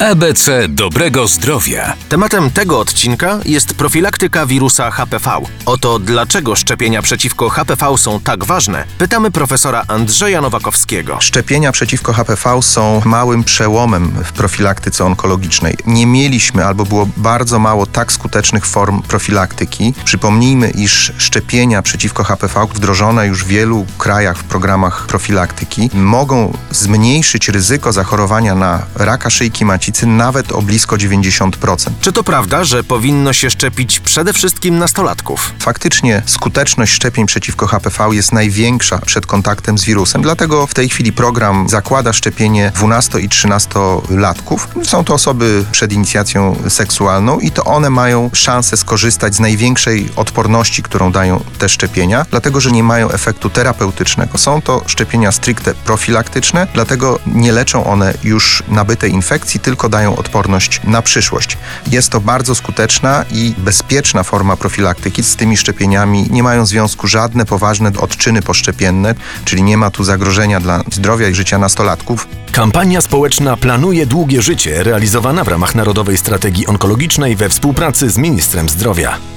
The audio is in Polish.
ABC dobrego zdrowia. Tematem tego odcinka jest profilaktyka wirusa HPV. Oto dlaczego szczepienia przeciwko HPV są tak ważne, pytamy profesora Andrzeja Nowakowskiego. Szczepienia przeciwko HPV są małym przełomem w profilaktyce onkologicznej. Nie mieliśmy albo było bardzo mało tak skutecznych form profilaktyki. Przypomnijmy, iż szczepienia przeciwko HPV wdrożone już w wielu krajach w programach profilaktyki mogą zmniejszyć ryzyko zachorowania na raka szyjki macicy nawet o blisko 90%. Czy to prawda, że powinno się szczepić przede wszystkim nastolatków? Faktycznie skuteczność szczepień przeciwko HPV jest największa przed kontaktem z wirusem, dlatego w tej chwili program zakłada szczepienie 12 i 13-latków. Są to osoby przed inicjacją seksualną i to one mają szansę skorzystać z największej odporności, którą dają te szczepienia, dlatego że nie mają efektu terapeutycznego. Są to szczepienia stricte profilaktyczne, dlatego nie leczą one już nabytej infekcji, tylko dają odporność na przyszłość. Jest to bardzo skuteczna i bezpieczna forma profilaktyki. Z tymi szczepieniami nie mają związku żadne poważne odczyny poszczepienne, czyli nie ma tu zagrożenia dla zdrowia i życia nastolatków. Kampania społeczna Planuje Długie Życie realizowana w ramach Narodowej Strategii Onkologicznej we współpracy z Ministrem Zdrowia.